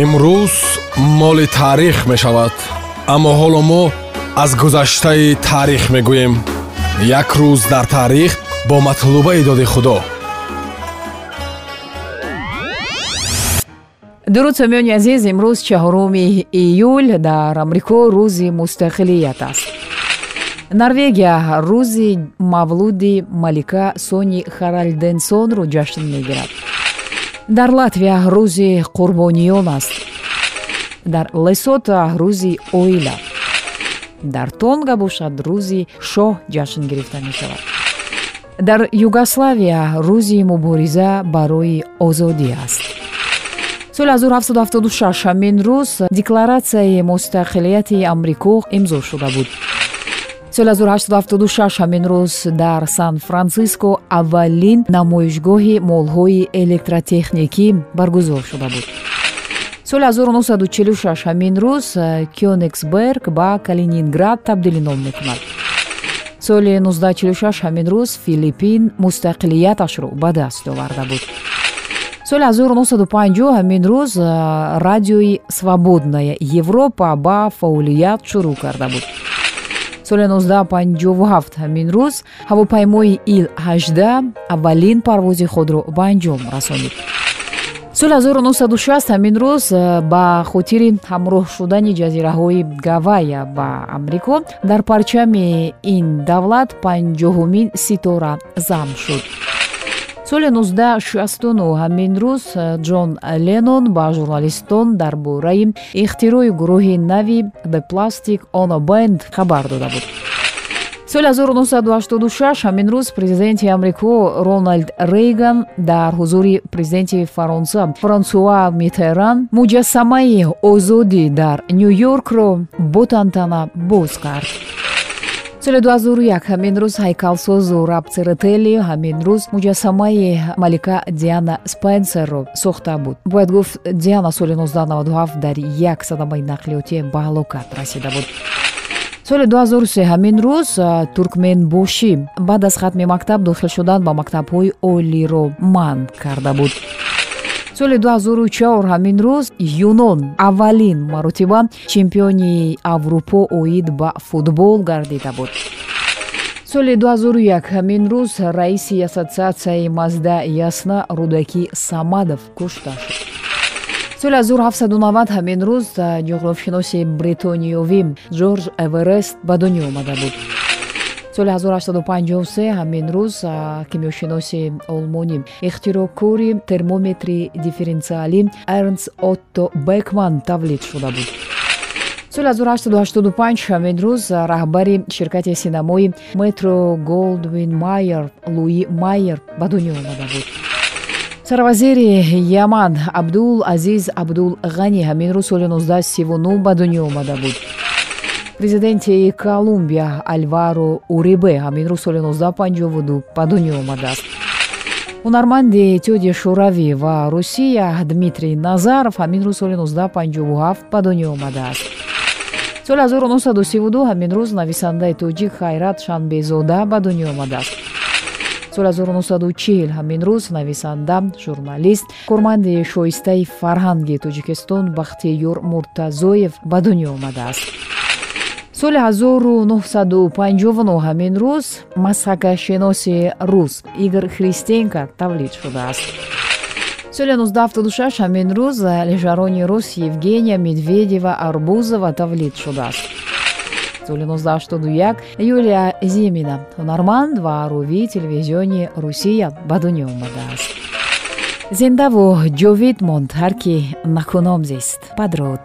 имрӯз моли таърих мешавад аммо ҳоло мо аз гузаштаи таърих мегӯем. Як рӯз дар таърих бо матлубаи доди худо. Дуруд сомиёни азиз имрӯз чаҳоруми июл дар амрико рӯзи мустақилият аст. Норвегия рӯзи мавлуди малика сони харалденсонро ҷашн мегирад дар латвия рӯзи қурбониён аст. Дар лесото рӯзи оила. Дар тонга бошад рӯзи шоҳ ҷашн гирифта мешавад. Дар югославия рӯзи мубориза барои озодӣ аст. Соли 1776 ҳамин рӯз декларатсияи мустақилияти амрико имзо шуда буд соли 1876 ҳамин рӯз дар сан франсиско аввалин намоишгоҳи молҳои электротехникӣ баргузор шуда буд. Соли 1946 ҳамин рӯз кёнигсберг ба калининград табдили ном мекунад. Соли 1946 ҳамин рӯз филиппин мустақилияташро ба даст оварда буд. Соли 1950 ҳамин рӯз радиои свободная европа ба фаъолият шурӯъ карда буд соли 1957 ҳамин рӯз ҳавопаймои ил-18 аввалин парвози худро ба анҷом расонид. Соли 1960 ҳамин рӯз ба хотири ҳамроҳ шудани ҷазираҳои гавайя ба амрико дар парчами ин давлат панҷоҳумин ситора зам шуд соли 1969 ҳамин рӯз ҷон ленон ба журналистон дар бораи ихтирои гурӯҳи нави the plastic ono band хабар дода буд. Соли 1986 ҳамин рӯз президенти амрико роналд рейган дар ҳузури президенти фаронса франсуа митеран муҷассамаи озодӣ дар ню йоркро бо тантана боз кард соли 2001 ҳамин рӯз ҳайкалсозу рапцеретели ҳамин рӯз муҷассамаи малика диана спенсерро сохта буд. Бояд гуфт диана соли 1997 дар як садамаи нақлиётӣ ба ҳалокат расида буд соли 2003 ҳамин рӯз туркменбошӣ. Баъд аз хатми мактаб дохил шудан ба мактабҳои олиро манъ карда буд соли 2004 ҳамин рӯз юнон аввалин маротиба чемпиони аврупо оид ба футбол гардида буд. соли 2001 ҳамин рӯз раиси ассотсиатсияи мазда ясна рӯдаки самадов кушта шуд. соли 1790 ҳамин рӯз ҷуғрофшиноси бритониёвӣ ҷорҷ эверест ба дунё омада буд соли 1853 ҳамин рӯз кимиёшиноси олмонӣ ихтироъкори термометри дифференсиалӣ эрнс отто бекман тавлид шуда буд. соли 1885 ҳамин рӯз раҳбари ширкати синамои метро голдвин майер луи майер ба дунё омада буд. сарвазири яман абдул азиз абдулғанӣ ҳамин рӯз соли 1939 ба дунё омада буд президенти колумбия альваро урибе ҳамин рӯз соли 1952 ба дунё омадааст. Ҳунарманди иттиҳоди шӯравӣ ва русия дмитрий назаров ҳамин рӯз соли 1957 ба дунё омадааст. Соли 1932 ҳамин рӯз нависандаи тоҷик хайрат шанбезода ба дунё омадааст. Соли 1940 ҳамин рӯз нависанда журналист корманди шоистаи фарҳанги тоҷикистон бахтиёр муртазоев ба дунё омадааст соли 1959 ҳамин рӯз масҳакашиноси рус игор христенко тавлид шудааст. соли 1976 ҳамин рӯз лижарони рус евгения медведева арбузова тавлид шудааст. соли 1981 юлия зимина ҳунарманд ва рӯвии телевизиони русия ба дунё омадааст. зиндаву ҷовид монд ҳар ки накуном зист падруд